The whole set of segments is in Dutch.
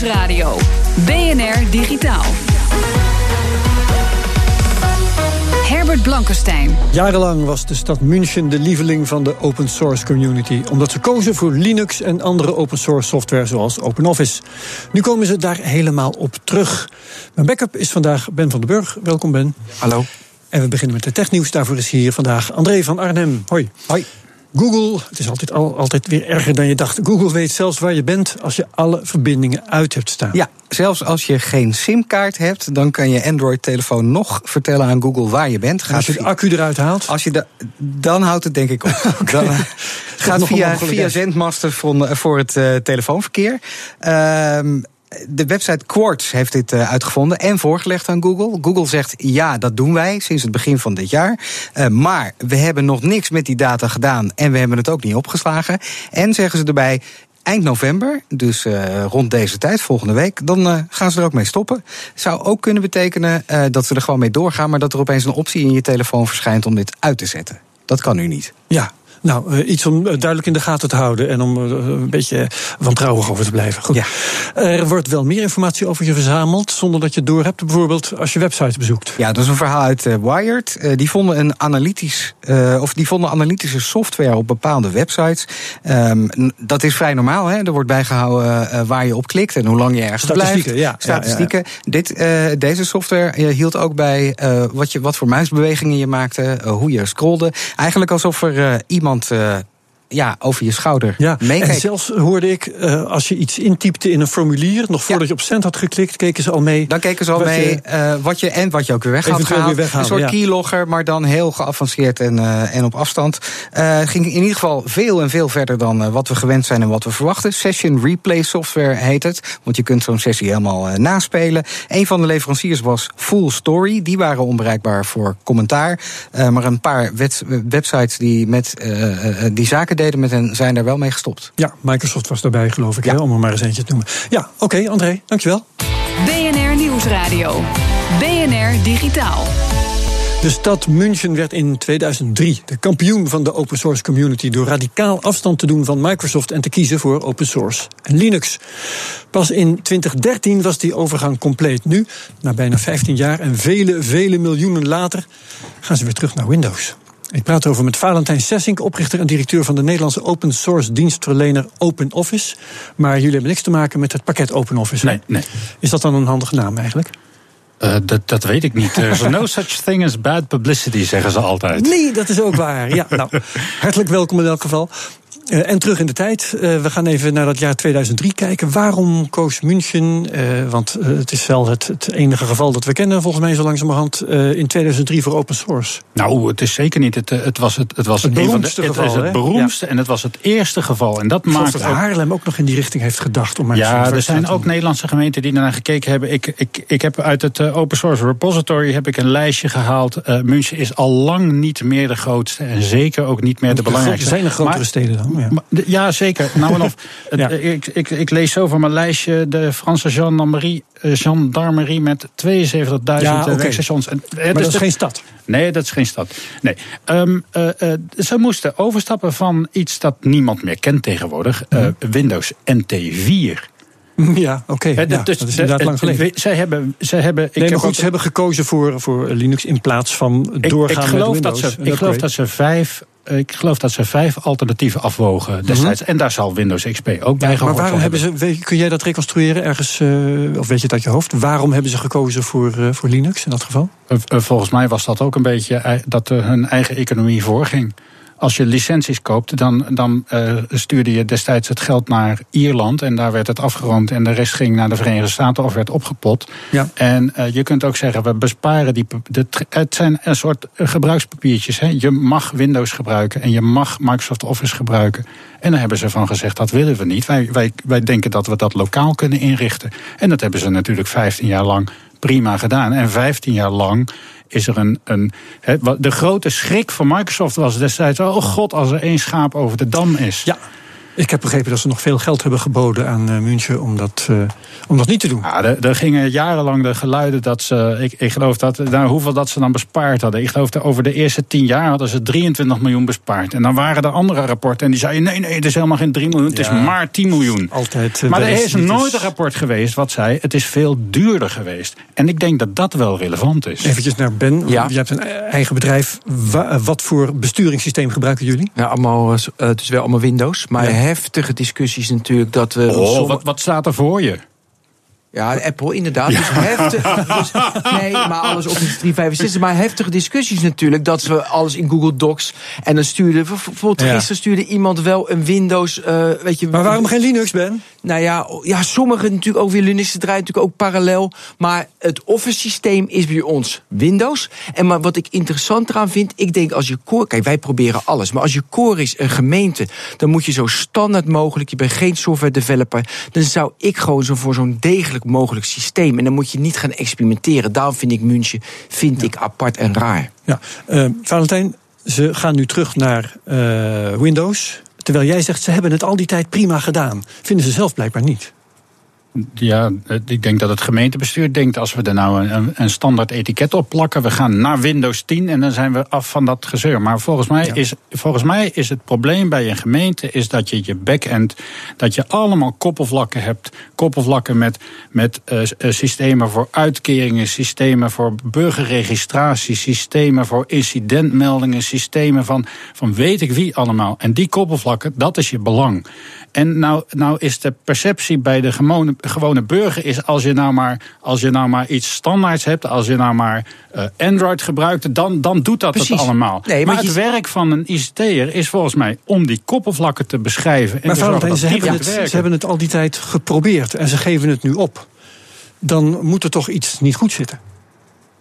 BNR Nieuwsradio. BNR Digitaal. Herbert Blankenstein. Jarenlang was de stad München de lieveling van de open source community. Omdat ze kozen voor Linux en andere open source software zoals OpenOffice. Nu komen ze daar helemaal op terug. Mijn backup is vandaag Ben van den Burg. Welkom Ben. Hallo. En we beginnen met de technieuws. Daarvoor is hier vandaag André van Arnhem. Hoi. Hoi. Google, het is altijd, al, altijd weer erger dan je dacht. Google weet zelfs waar je bent als je alle verbindingen uit hebt staan. Ja, zelfs als je geen simkaart hebt, dan kan je Android-telefoon nog vertellen aan Google waar je bent. Gaat als je de accu eruit haalt? Als je de, dan houdt het denk ik op. okay. Dan, gaat via, via zendmasten voor, voor het uh, telefoonverkeer. Uh, de website Quartz heeft dit uh, uitgevonden en voorgelegd aan Google. Google zegt ja, dat doen wij sinds het begin van dit jaar. Uh, maar we hebben nog niks met die data gedaan en we hebben het ook niet opgeslagen. En zeggen ze erbij. Eind november, dus uh, rond deze tijd, volgende week, dan gaan ze er ook mee stoppen. Zou ook kunnen betekenen dat ze er gewoon mee doorgaan, maar dat er opeens een optie in je telefoon verschijnt om dit uit te zetten. Dat kan nu niet. Ja, nou, uh, iets om duidelijk in de gaten te houden en om uh, een beetje wantrouwig over te blijven. Goed. Ja. Er wordt wel meer informatie over je verzameld zonder dat je het door hebt, bijvoorbeeld als je website bezoekt. Ja, dat is een verhaal uit Wired. die vonden een analytisch, of die vonden analytische software op bepaalde websites. Um, dat is vrij normaal. Hè? Er wordt bijgehouden waar je op klikt en hoe lang je ergens Statistieken, blijft. Ja, Statistieken. Ja, ja. Dit, deze software hield ook bij wat, je, wat voor muisbewegingen je maakte, hoe je scrolde. Eigenlijk alsof er iemand uh, ja, over je schouder ja. En zelfs hoorde ik, uh, als je iets intypte in een formulier... nog voordat ja. je op send had geklikt, keken ze al mee... Dan keken ze al mee je, uh, wat je en wat je ook weer weg had gehaald. Weer een soort ja. keylogger, maar dan heel geavanceerd en, uh, en op afstand. Ging in ieder geval veel en veel verder dan wat we gewend zijn en wat we verwachten. Session Replay Software heet het. Want je kunt zo'n sessie helemaal naspelen. Een van de leveranciers was Full Story. Die waren onbereikbaar voor commentaar. maar een paar websites die, met, die zaken deden met hen zijn daar wel mee gestopt. Ja, Microsoft was daarbij, geloof ik, ja. hè, om er maar eens eentje te noemen. Ja, oké, okay, André, dankjewel. BNR Nieuwsradio. BNR Digitaal. De stad München werd in 2003 de kampioen van de open source community door radicaal afstand te doen van Microsoft en te kiezen voor open source en Linux. Pas in 2013 was die overgang compleet. Nu, na bijna 15 jaar en vele, vele miljoenen later, gaan ze weer terug naar Windows. Ik praat over met Valentijn Sessink, oprichter en directeur van de Nederlandse open source dienstverlener OpenOffice. Maar jullie hebben niks te maken met het pakket OpenOffice. Nee, nee. Is dat dan een handige naam eigenlijk? Uh, dat, dat weet ik niet. There's no such thing as bad publicity, zeggen ze altijd. Nee, dat is ook waar. Ja, nou, hartelijk welkom in elk geval. Uh, en terug in de tijd. Uh, we gaan even naar dat jaar 2003 kijken. Waarom koos München? Uh, want het is wel het, het, enige geval dat we kennen, volgens mij zo langzamerhand, in 2003 voor open source. Nou, het is zeker niet. Het, het was het, het, was het beroemdste de, geval. Het is het beroemdste ja. en het was het eerste geval. En dat maakt dat Haarlem ook nog in die richting heeft gedacht. Om ja, er zijn ook Nederlandse gemeenten die naar gekeken hebben. Ik, ik, ik heb uit het open source repository heb ik een lijstje gehaald. München is al lang niet meer de grootste en zeker ook niet meer de belangrijkste. Er zijn er grotere maar, steden dan. Ja. Maar, ja, zeker. Nou en of. ja. ik, ik, ik, lees zo van mijn lijstje de Franse gendarmerie, gendarmerie met 72.000 ja, okay. wegstations. En, maar dat is de, geen stad? Nee, dat is geen stad. Nee. Um, uh, uh, ze moesten overstappen van iets dat niemand meer kent tegenwoordig. Uh. Windows NT4. Ja, oké. Okay. Ja, dus, dat is inderdaad lang geleden. Zij hebben, zij hebben, ik nee, maar heb goed, ook, ze hebben gekozen voor, voor Linux in plaats van doorgaan ik, ik geloof met Windows. Dat ze, ik geloof dat ze vijf ik geloof dat ze vijf alternatieven afwogen destijds. Mm -hmm. En daar zal Windows XP ook bij ja, gehoord Maar waarom hebben ze, kun jij dat reconstrueren ergens, uh, of weet je het uit je hoofd? Waarom hebben ze gekozen voor, uh, voor Linux in dat geval? Uh, volgens mij was dat ook een beetje dat hun eigen economie voorging. Als je licenties koopt, dan, dan uh, stuurde je destijds het geld naar Ierland. En daar werd het afgeroomd. En de rest ging naar de Verenigde Staten of werd opgepot. Ja. En uh, je kunt ook zeggen, we besparen die. De, het zijn een soort gebruikspapiertjes. Hè. Je mag Windows gebruiken en je mag Microsoft Office gebruiken. En daar hebben ze van gezegd, dat willen we niet. Wij, wij, wij denken dat we dat lokaal kunnen inrichten. En dat hebben ze natuurlijk 15 jaar lang prima gedaan. En 15 jaar lang is er een. een de grote schrik van Microsoft was destijds: oh god, als er één schaap over de dam is. Ja. Ik heb begrepen dat ze nog veel geld hebben geboden aan uh, München om dat, uh, om dat niet te doen. Ja, er, er, gingen jarenlang de geluiden dat ze. Ik, ik geloof dat. Nou, hoeveel dat ze dan bespaard hadden. Ik geloof dat over de eerste tien jaar hadden ze 23 miljoen bespaard. En dan waren er andere rapporten en die zeiden: nee, nee, het is helemaal geen 3 miljoen, het is maar 10 miljoen. Altijd. Uh, maar er is nooit een rapport geweest wat zei: het is veel duurder geweest. En ik denk dat dat wel relevant is. Eventjes naar Ben. Ja. Je hebt een eigen bedrijf. Wat voor besturingssysteem gebruiken jullie? Ja, allemaal, het is wel allemaal Windows. Maar ja heftige discussies natuurlijk. Dat we oh, wat, wat staat er voor je? Ja, Apple inderdaad. Dus heftig. Dus, nee, maar alles op 365. Maar heftige discussies natuurlijk. Dat we alles in Google Docs. En dan stuurde. Bijvoorbeeld ja. gisteren stuurde iemand wel een Windows. Uh, weet je, maar waarom geen Linux, Ben? Nou ja, ja, sommigen natuurlijk ook weer Linux. Draaien natuurlijk ook parallel. Maar het Office systeem is bij ons Windows. En maar wat ik interessant eraan vind. Ik denk als je core. Kijk, wij proberen alles. Maar als je core is een gemeente. Dan moet je zo standaard mogelijk. Je bent geen software developer. Dan zou ik gewoon zo voor zo'n degelijk mogelijk systeem. En dan moet je niet gaan experimenteren. Daarom vind ik München vind ik apart en raar. Ja, uh, Valentijn, ze gaan nu terug naar uh, Windows. Terwijl jij zegt, ze hebben het al die tijd prima gedaan. Vinden ze zelf blijkbaar niet. Ja, ik denk dat het gemeentebestuur denkt... als we er nou een, een, standaard etiket op plakken... we gaan naar Windows 10 en dan zijn we af van dat gezeur. Maar volgens mij, is, volgens mij is het probleem bij een gemeente... is dat je je back-end, dat je allemaal koppelvlakken hebt. Koppelvlakken met, met uh, systemen voor uitkeringen... systemen voor burgerregistratie... systemen voor incidentmeldingen... systemen van, van weet ik wie allemaal. En die koppelvlakken, dat is je belang. En nou, nou is de perceptie bij de gewone, gewone burger is als je nou maar, als je nou maar iets standaards hebt, als je nou maar uh, Android gebruikt, dan, dan doet dat het allemaal. Nee, maar, het werk van een ICT'er is volgens mij om die koppelvlakken te beschrijven. En maar Valentijn, ze, hebben het, ze hebben het al die tijd geprobeerd en ze geven het nu op. Dan moet er toch iets niet goed zitten.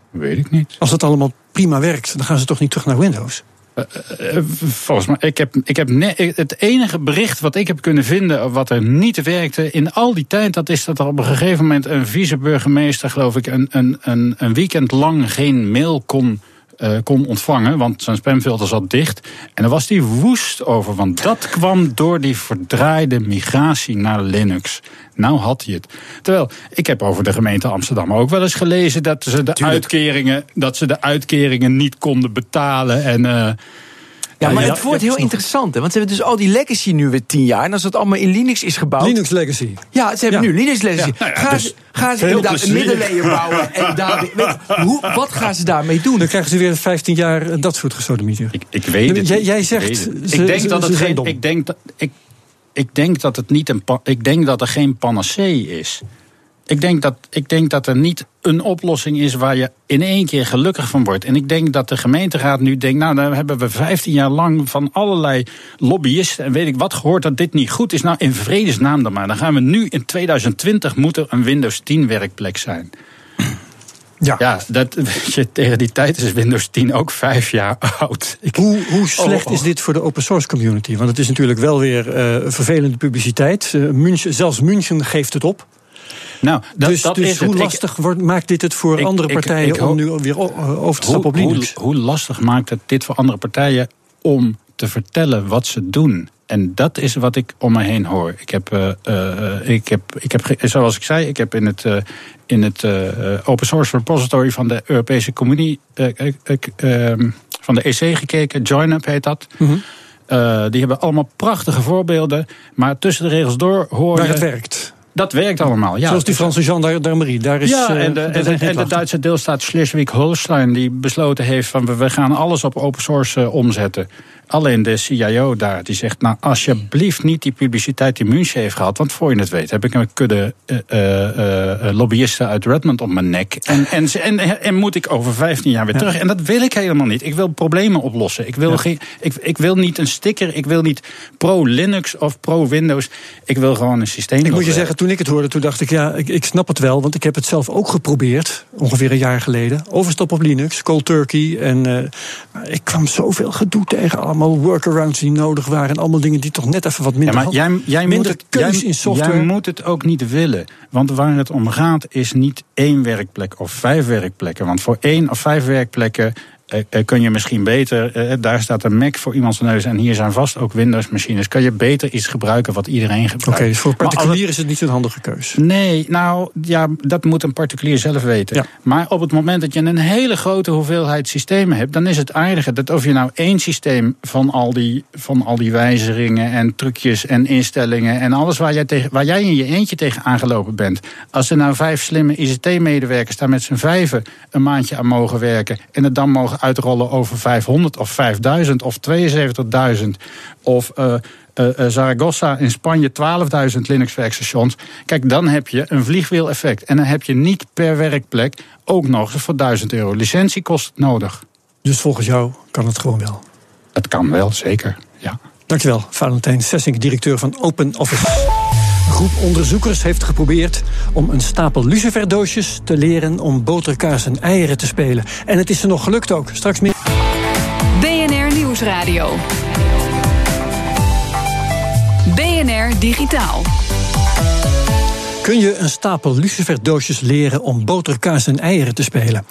Weet ik niet. Als het allemaal prima werkt, dan gaan ze toch niet terug naar Windows? Eh, eh, volgens mij, ik heb, ik heb het enige bericht wat ik heb kunnen vinden wat er niet werkte in al die tijd, dat is dat er op een gegeven moment een viceburgemeester, geloof ik, een, een, een, een weekend lang geen mail kon uh, kon ontvangen, want zijn spamfilter zat dicht. En daar was hij woest over, want dat kwam door die verdraaide migratie naar Linux. Nou had hij het. Terwijl, ik heb over de gemeente Amsterdam ook wel eens gelezen dat ze de, uitkeringen, dat ze de uitkeringen niet konden betalen. En uh, ja, maar het wordt heel interessant. Hè? Want ze hebben dus al die legacy nu weer tien jaar. En als dat allemaal in Linux is gebouwd. Linux legacy. Ja, ze hebben nu Linux legacy. Nou gaan, dus ze, gaan ze inderdaad een middeleeuwen bouwen. En daar, weet, hoe, wat gaan ze daarmee doen? Dan krijgen ze weer 15 jaar dat soort gesodemieter. Ik, ik weet het. Jij, jij zegt. Ik, ik denk dat het geen. Ik denk dat. Ik, ik denk dat het niet een. Ik denk dat er geen panacee is. Ik denk, dat, ik denk dat er niet een oplossing is waar je in één keer gelukkig van wordt. En ik denk dat de gemeenteraad nu denkt, nou, dan hebben we 15 jaar lang van allerlei lobbyisten en weet ik wat gehoord dat dit niet goed is. Nou, in vredesnaam dan maar. Dan gaan we nu in 2020 moeten een Windows 10 werkplek zijn. Ja, ja dat, je, tegen die tijd is Windows 10 ook vijf jaar oud. hoe, hoe slecht oh, is dit voor de open source community? Want het is natuurlijk wel weer uh, vervelende publiciteit. Uh, München, zelfs München geeft het op. Nou, dat, dus, dat dus is hoe lastig wordt, maakt dit het voor andere partijen om nu weer over te stappen op Linux? Hoe, hoe lastig maakt het dit voor andere partijen om te vertellen wat ze doen? En dat is wat ik om me heen hoor. Ik heb, uh, uh, ik heb, ik heb zoals ik zei, ik heb in het, uh, in het open source repository van de Europese Communie, ehm, van de EC gekeken. JoinUp heet dat. -hmm. die hebben allemaal prachtige voorbeelden. Maar tussen de regels door hoor je... Waar het werkt. Dat werkt allemaal, ja. Zoals die Franse gendarmerie. Daar is, ja, en de, en de, en de Duitse deelstaat Schleswig-Holstein... die besloten heeft van we gaan alles op open source omzetten. Alleen de CIO daar, die zegt, nou alsjeblieft niet die publiciteit die München heeft gehad. Want voor je het weet heb ik een kudde uh, uh, lobbyisten uit Redmond op mijn nek. En, en, en, en, moet ik over 15 jaar weer terug. En dat wil ik helemaal niet. Ik wil problemen oplossen. Ik wil, geen, ik, ik wil niet een sticker, ik wil niet pro-Linux of pro-Windows. Ik wil gewoon een systeem. Ik moet je zeggen, toen ik het hoorde, toen dacht ik, ja, ik, ik snap het wel. Want ik heb het zelf ook geprobeerd, ongeveer een jaar geleden. Overstap op Linux, cold turkey. En uh, ik kwam zoveel gedoe tegen. Allemaal workarounds die nodig waren. En allemaal dingen die toch net even wat minder ja, maar jij, jij minder moet het, keus jij, in software. Jij moet het ook niet willen. Want waar het om gaat is niet één werkplek of vijf werkplekken. Want voor één of vijf werkplekken kun je misschien beter, uh, daar staat een Mac voor iemands neus en hier zijn vast ook Windows-machines. Kan je beter iets gebruiken wat iedereen gebruikt? Oké, okay, dus voor particulier is het niet een handige keus. Nee, nou ja, dat moet een particulier zelf weten. Ja. Maar op het moment dat je een hele grote hoeveelheid systemen hebt, dan is het aardige dat of je nou één systeem van al die, van al die wijzigingen en trucjes en instellingen en alles waar jij, tegen, waar jij in je eentje tegen aangelopen bent. Als er nou vijf slimme ICT-medewerkers daar met z'n vijven een maandje aan mogen werken en het dan mogen uitrollen over 500 of 5000 of 72.000 of uh, uh, Zaragoza in Spanje 12.000 Linux-werkstations. Kijk, dan heb je een vliegwiel-effect. En dan heb je niet per werkplek ook nog eens voor 1000 euro licentiekosten nodig. Dus volgens jou kan het gewoon wel? Het kan wel, zeker, ja. Dankjewel, Valentijn Sessing, directeur van Open Office. Groep onderzoekers heeft geprobeerd om een stapel luciferdoosjes te leren om boterkaas en eieren te spelen. En het is er nog gelukt ook. Straks meer. BNR Nieuwsradio. BNR Digitaal. Kun je een stapel luciferdoosjes leren om boterkaas en eieren te spelen?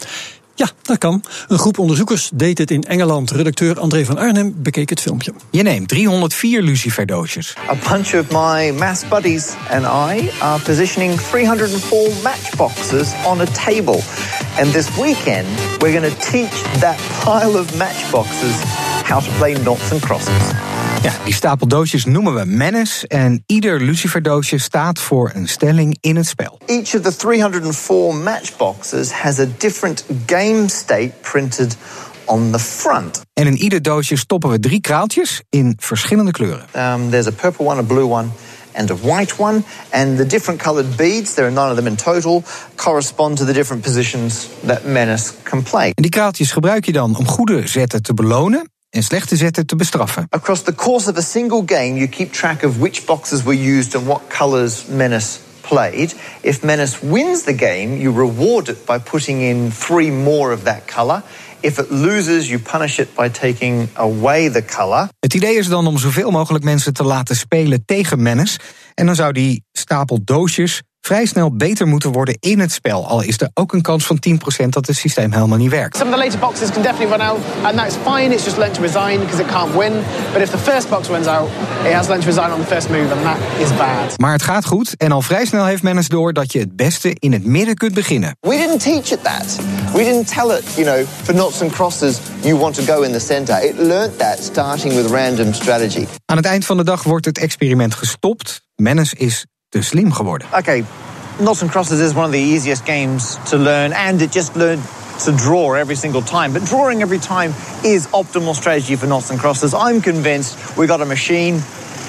Ja, dat kan. Een groep onderzoekers deed het in Engeland. Redacteur André van Arnhem bekeek het filmpje. Je neemt 304 luciferdoosjes. A bunch of my maths buddies and I are positioning 304 matchboxes on a table. And this weekend we're going to teach that pile of matchboxes how to play knots and crosses. Ja, die stapel doosjes noemen we menace en ieder luciferdoosje staat voor een stelling in het spel. Each of the 304 matchboxes has a different game state printed on the front. En in ieder doosje stoppen we drie kraaltjes in verschillende kleuren. Um, there's a purple one, a blue one and a white one. And the different colored beads, there are nine of them in total, correspond to the different positions that Menace can play. En die kraaltjes gebruik je dan om goede zetten te belonen en slechte zetten te bestraffen. Across the course of a single game, you keep track of which boxes were used and what colors Menace played. If Menace wins the game, you reward it by putting in three more of that color. If it loses, you punish it by taking away the color. Het idee is dan om zoveel mogelijk mensen te laten spelen tegen Menace. En dan zou die stapel doosjes vrij snel beter moeten worden in het spel. Al is er ook een kans van 10% dat het systeem helemaal niet werkt. Some of the later boxes can definitely run out, and that's fine. It's just learned to resign because it can't win. But if the first box runs out, it has learned to resign on the first move, and that is bad. Maar het gaat goed en al vrij snel heeft men eens door dat je het beste in het midden kunt beginnen. We didn't teach it that. We didn't tell it, you know, for knots and crosses, you want to go in the center. It learned that starting with random strategy. Aan het eind van de dag wordt het experiment gestopt. Menace is te slim geworden. Okay, Knots and Crosses is one of the easiest games to learn, and it just learned to draw every single time. But drawing every time is optimal strategy for Knots and Crosses. I'm convinced we got a machine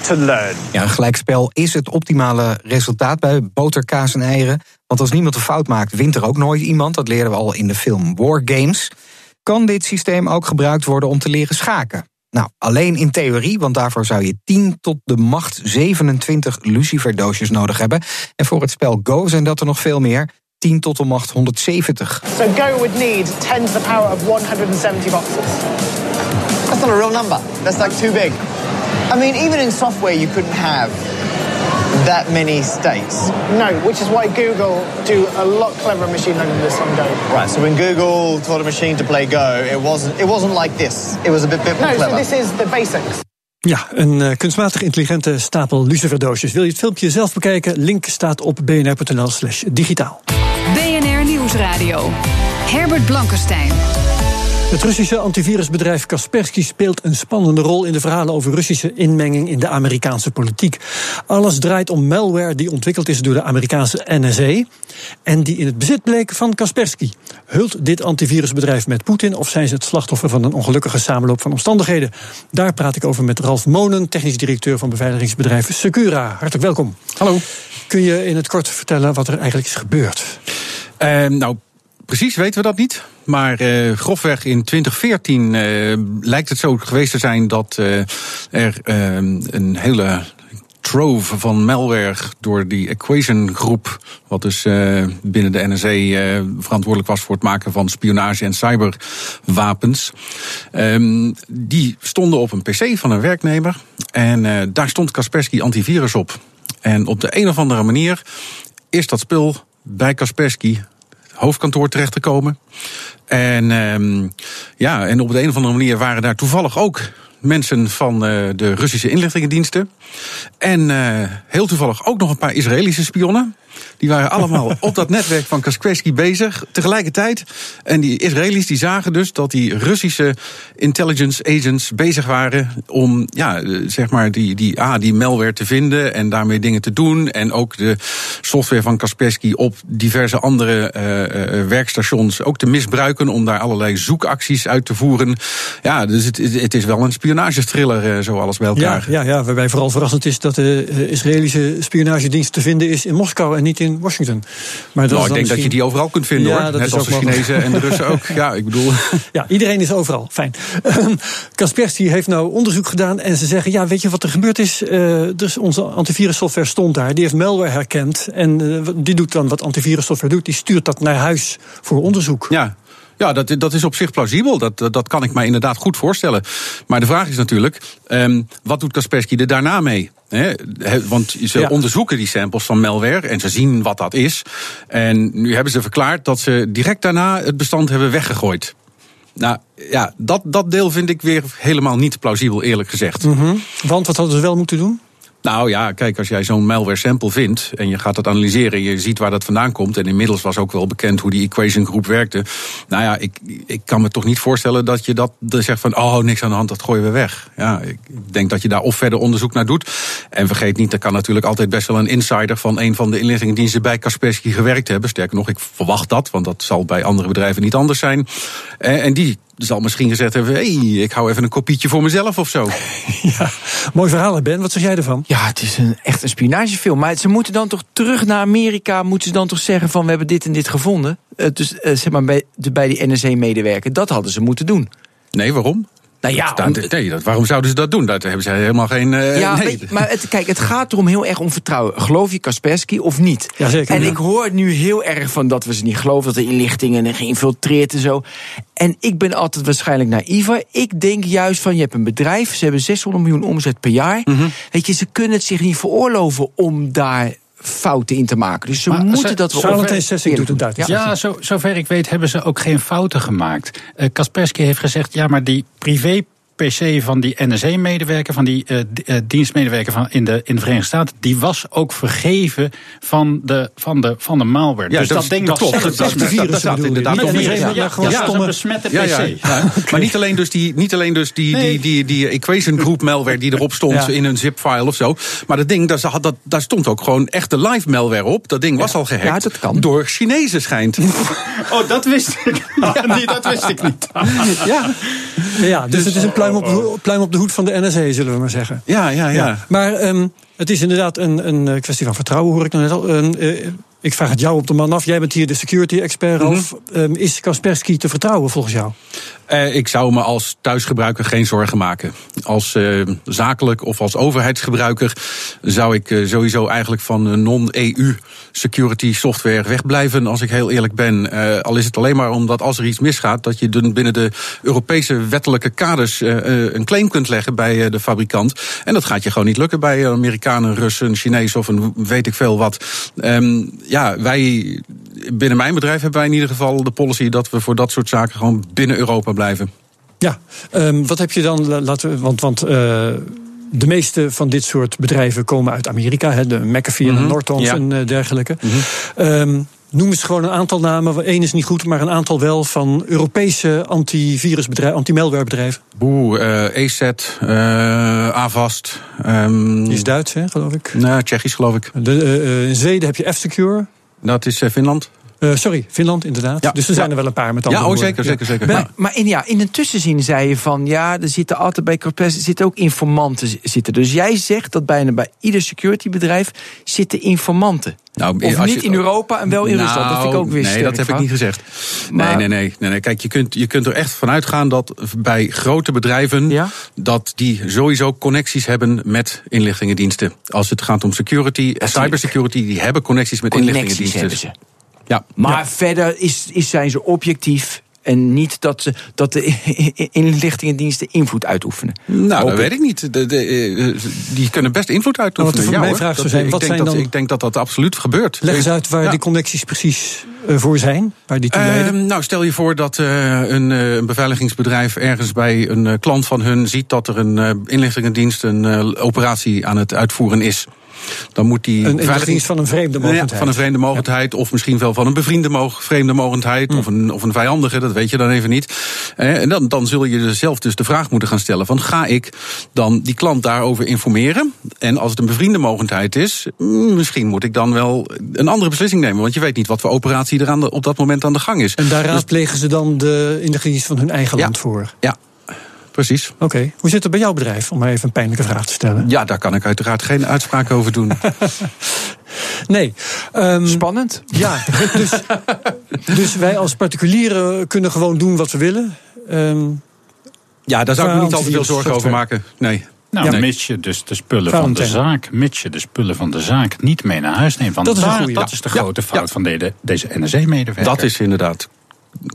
to learn. Ja, een gelijkspel is het optimale resultaat bij boterkaas en eieren. Want als niemand een fout maakt, wint er ook nooit iemand. Dat leren we al in de film War Games. Kan dit systeem ook gebruikt worden om te leren schaken? Nou, alleen in theorie, want daarvoor zou je 10 tot de macht 27 luciferdoosjes nodig hebben. En voor het spel Go zijn dat er nog veel meer. 10 tot de macht 170. So Go would need 10 to the power of 170 boxes. That's not a real number. That's like too big. I mean, even in software you couldn't have that many states. No, which is why Google do a lot cleverer machine learning than this on Go. Right. So when Google taught a machine to play Go, it wasn't it wasn't like this. It was a bit, bit more no, clever. so this is the basics. Ja, een uh, kunstmatig intelligente stapel luciferdoosjes. Wil je het filmpje zelf bekijken? Link staat op bnr.nl slash digitaal. BNR Nieuwsradio. Herbert Blankenstein. Het Russische antivirusbedrijf Kaspersky speelt een spannende rol in de verhalen over Russische inmenging in de Amerikaanse politiek. Alles draait om malware die ontwikkeld is door de Amerikaanse NSA en die in het bezit bleek van Kaspersky. Hult dit antivirusbedrijf met Poetin of zijn ze het slachtoffer van een ongelukkige samenloop van omstandigheden? Daar praat ik over met Ralf Monen, technisch directeur van beveiligingsbedrijf Secura. Hartelijk welkom. Hallo. Kun je in het kort vertellen wat er eigenlijk is gebeurd? Uh, nou, precies weten we dat niet. Maar uh, grofweg in 2014 uh, lijkt het zo geweest te zijn dat uh, er een hele trove van malware door die Equation groep, wat dus binnen de NSA verantwoordelijk was voor het maken van spionage en cyberwapens, um, die stonden op een PC van een werknemer en daar stond Kaspersky antivirus op. En op de een of andere manier is dat spul bij Kaspersky hoofdkantoor terecht te komen. En, um, ja, en op de een of andere manier waren daar toevallig ook mensen van uh, de Russische inlichtingendiensten. En uh, heel toevallig ook nog een paar Israëlische spionnen. Die waren allemaal op dat netwerk van Kaspersky bezig tegelijkertijd. En die Israëli's die zagen dus dat die Russische intelligence agents bezig waren om ja, zeg maar die, die, ah, die malware te vinden en daarmee dingen te doen. En ook de software van Kaspersky op diverse andere uh, werkstations ook te misbruiken om daar allerlei zoekacties uit te voeren. Ja, dus het, het is wel een spionagestriller, zo alles bij elkaar. Ja, ja, ja, waarbij vooral verrassend is dat de Israëlische spionagedienst te vinden is in Moskou en niet in Washington. Maar dat nou, ik denk dat je die overal kunt vinden ja, hoor. Net als de Chinezen en de Russen ook. Ja, ik bedoel. Ja, iedereen is overal. Fijn. Ehm, Kaspersky heeft nou onderzoek gedaan en ze zeggen: ja, weet je wat er gebeurd is? Uh, dus onze antivirussoftware stond daar. Die heeft malware herkend. En uh, die doet dan wat antivirussoftware doet. Die stuurt dat naar huis voor onderzoek. Ja, ja, dat, dat is op zich plausibel. Dat, dat kan ik mij inderdaad goed voorstellen. Maar de vraag is natuurlijk, um, wat doet Kaspersky er daarna mee? Want ze onderzoeken die samples van malware en ze zien wat dat is. En nu hebben ze verklaard dat ze direct daarna het bestand hebben weggegooid. Nou ja, dat, dat deel vind ik weer helemaal niet plausibel, eerlijk gezegd. Mm Want wat hadden ze wel moeten doen? Nou ja, kijk, als jij zo'n malware sample vindt en je gaat dat analyseren, je ziet waar dat vandaan komt. En inmiddels was ook wel bekend hoe die equation groep werkte. Nou ja, ik, ik kan me toch niet voorstellen dat je dat zegt van oh, niks aan de hand, dat gooien we weg. Ja, ik denk dat je daar of verder onderzoek naar doet. En vergeet niet, er kan natuurlijk altijd best wel een insider van een van de inlichtingendiensten bij Kaspersky gewerkt hebben. Sterker nog, ik verwacht dat, want dat zal bij andere bedrijven niet anders zijn. Eh, en die zal misschien gezegd hebben: hé, hey, ik hou even een kopietje voor mezelf of zo. ja, mooi verhaal, Ben. Wat zeg jij ervan? Ja, het is een, echt een spionagefilm. Maar ze moeten dan toch terug naar Amerika. Moeten ze dan toch zeggen: van we hebben dit en dit gevonden. Uh, dus uh, zeg maar bij, de, bij die NSC-medewerker. Dat hadden ze moeten doen. Nee, waarom? Nou ja, dat, nee, dat, waarom zouden ze dat doen? Daar hebben ze helemaal geen. Uh, ja, nee. maar het, kijk, het gaat erom heel erg om vertrouwen. Geloof je Kaspersky of niet? Ja, zeker, en ja. ik hoor nu heel erg van dat we ze niet geloven, dat de inlichtingen geïnfiltreerd en zo. En ik ben altijd waarschijnlijk naïver. Ik denk juist van, je hebt een bedrijf, ze hebben 600 miljoen omzet per jaar. Mm -hmm. Weet je, ze kunnen het zich niet veroorloven om daar fouten in te maken. Dus ze maar moeten ze, dat wel. Sessing doet het. Ja, ja zo, zover ik weet hebben ze ook geen fouten gemaakt. Uh, Kaspersky heeft gezegd, ja, maar die privé PC van die NSA-medewerker, van die uh, dienstmedewerker van in, de, in de Verenigde Staten, die was ook vergeven van de, van de, van de malware. Ja, dus dat, ding dat klopt. Dat, dat, dat, dat staat inderdaad op ja, ja, gewoon ja, stomme besmette PC. Ja, ja. Maar niet alleen dus die, niet alleen dus die, die, die, die equation group malware die erop stond in een zip-file of zo. Maar dat ding, daar, dat, daar stond ook gewoon echte live malware op. Dat ding was al gehackt dat kan. door Chinezen schijnt. oh, dat wist ik. nee, dat wist ik niet. ja. ja, dus, dus het is een pluim pluim op, de, pluim op de hoed van de NSA, zullen we maar zeggen. Ja, ja, ja. ja. Maar um, het is inderdaad een, een kwestie van vertrouwen, hoor ik nou net al. Um, uh, ik vraag het jou op de man af. Jij bent hier de security-expert. Mm -hmm. um, is Kaspersky te vertrouwen volgens jou? Uh, ik zou me als thuisgebruiker geen zorgen maken. Als uh, zakelijk of als overheidsgebruiker zou ik uh, sowieso eigenlijk van non-EU security software wegblijven, als ik heel eerlijk ben. al is het alleen maar omdat als er iets misgaat, dat je binnen de Europese wettelijke kaders een claim kunt leggen bij de fabrikant. En dat gaat je gewoon niet lukken bij Amerikanen, Russen, Chinezen of een weet ik veel wat. Um, ja, wij binnen mijn bedrijf hebben wij in ieder geval de policy dat we voor dat soort zaken gewoon binnen Europa blijven. Ja, um, wat heb je dan laten we, want want uh, de meeste van dit soort bedrijven komen uit Amerika, hè, de McAfee en mm -hmm. Nortons ja. en uh, dergelijke. Mm -hmm. um, Noem eens gewoon een aantal namen. Eén is niet goed, maar een aantal wel van Europese antivirusbedrijven, anti-malwarebedrijven. Boe, uh, ESET, uh, Avast. Um, Die is Duits, hè, geloof ik? Nee, Tsjechisch, geloof ik. De, uh, in Zweden heb je F-Secure. Dat is Finland. Uh, sorry, Finland inderdaad. Ja, dus er zijn ja. er wel een paar met andere Ja, oh, zeker, zeker, zeker. Maar, maar in, ja, in een tussenzin zei je van... ja, er zitten altijd bij Corpes zitten ook informanten zitten. Dus jij zegt dat bijna bij ieder securitybedrijf zitten informanten. Nou, of niet je, in Europa en wel in nou, Rusland. Dat vind ik ook weer Nee, dat heb ik niet gezegd. Maar, nee, nee, nee, nee, Kijk, je kunt, je kunt er echt vanuit gaan dat bij grote bedrijven... Ja? dat die sowieso connecties hebben met inlichtingendiensten. Als het gaat om security en cybersecurity... die hebben connecties met connecties inlichtingendiensten. Ja. Maar ja. verder is, is, zijn ze objectief en niet dat, ze, dat de inlichtingendiensten invloed uitoefenen. Nou, dat weet ik niet. De, de, die kunnen best invloed uitoefenen. Wat ja, mijn vraag zou zijn, ik, wat denk zijn dat, dan... ik denk dat dat absoluut gebeurt. Leg eens uit waar ja. die connecties precies voor zijn, waar die toe. Uh, nou, stel je voor dat uh, een, een, beveiligingsbedrijf ergens bij een klant van hun ziet dat er een inlichtingendienst een operatie aan het uitvoeren is. Dan moet die een veiligings van een vreemde mogendheid. Ja, van een vreemde mogendheid, of misschien wel van een bevriende moog, vreemde mogendheid, mm. of, een, of een vijandige, dat weet je dan even niet. En dan, dan zul je zelf dus de vraag moeten gaan stellen: van ga ik dan die klant daarover informeren? En als het een bevriende mogendheid is, misschien moet ik dan wel een andere beslissing nemen. Want je weet niet wat voor operatie er aan de, op dat moment aan de gang is. En daar raadplegen ze dan de inlichtingendienst van hun eigen ja, land voor? Ja, precies. Oké. Okay. Hoe zit het bij jouw bedrijf, om maar even een pijnlijke vraag te stellen? Ja, daar kan ik uiteraard geen uitspraak over doen. nee. Um, Spannend. Ja, dus, dus wij als particulieren kunnen gewoon doen wat we willen. Um, ja, daar zou ik me niet al te veel zorgen over maken. Nee. Nou, ja, mits je dus de spullen van de zaak, mits je de spullen van de zaak niet mee naar huis neemt. Want dat is, daar, goeie, dat ja. is de grote fout ja. van de, deze NSE-medewerker. Dat is inderdaad.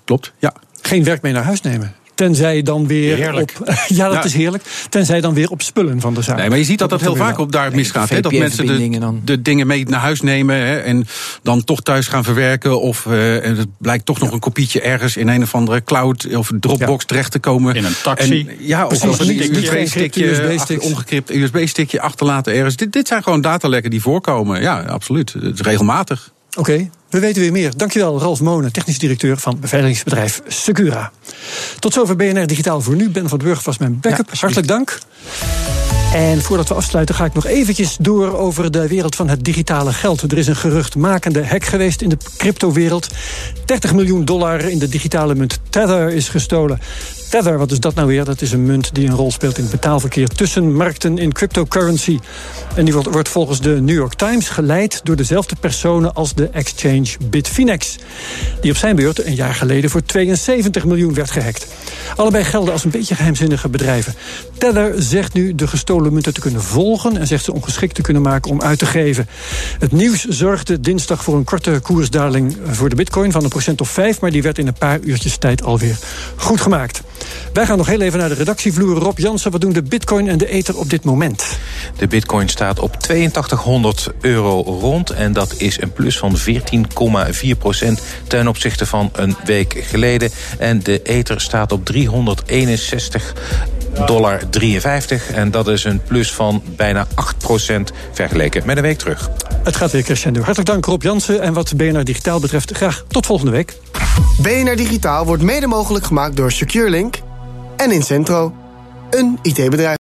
Klopt, ja. Geen werk mee naar huis nemen. Tenzij dan weer heerlijk. op. Ja, dat is heerlijk. Tenzij dan weer op spullen van de zaak. Nee, maar je ziet dat dat heel vaak op daar misgaat. Hè? Dat mensen de, de, dingen mee naar huis nemen hè? en dan toch thuis gaan verwerken. Of uh, het blijkt toch nog een kopietje ergens in een of andere cloud of Dropbox ja. terecht te komen. In een taxi. En, ja, of, of een USB-stickje, USB ongekript USB-stickje achterlaten ergens. Dit, dit zijn gewoon datalekken die voorkomen. Ja, absoluut. Het is regelmatig. Oké, okay, we weten weer meer. Dankjewel, Ralf Monen, technisch directeur van beveiligingsbedrijf Secura. Tot zover BNR Digitaal voor nu. Ben van den Burg was mijn backup. Ja, Hartelijk dank. En voordat we afsluiten ga ik nog eventjes door over de wereld van het digitale geld. Er is een geruchtmakende hack geweest in de cryptowereld. 30 miljoen dollar in de digitale munt Tether is gestolen. Tether, wat is dat nou weer? Dat is een munt die een rol speelt in het betaalverkeer tussen markten in cryptocurrency. En die wordt, volgens de New York Times geleid door dezelfde personen als de exchange Bitfinex. Die op zijn beurt een jaar geleden voor 72 miljoen werd gehackt. Allebei gelden als een beetje geheimzinnige bedrijven. Tether zegt nu de gestolen munten te kunnen volgen en zegt ze ongeschikt te kunnen maken om uit te geven. Het nieuws zorgde dinsdag voor een korte koersdaling voor de bitcoin van een procent of vijf, maar die werd in een paar uurtjes tijd alweer goed gemaakt. Wij gaan nog heel even naar de redactievloer. Rob Jansen, wat doen de bitcoin en de ether op dit moment? De bitcoin staat op 8200 euro rond. En dat is een plus van 14,4 procent ten opzichte van een week geleden. En de ether staat op 361 dollar 53. En dat is een plus van bijna 8 procent vergeleken met een week terug. Het gaat weer crescendo. Hartelijk dank Rob Jansen. En wat BNR Digitaal betreft, graag tot volgende week. BNR Digitaal wordt mede mogelijk gemaakt door SecureLink en Incentro, een IT-bedrijf.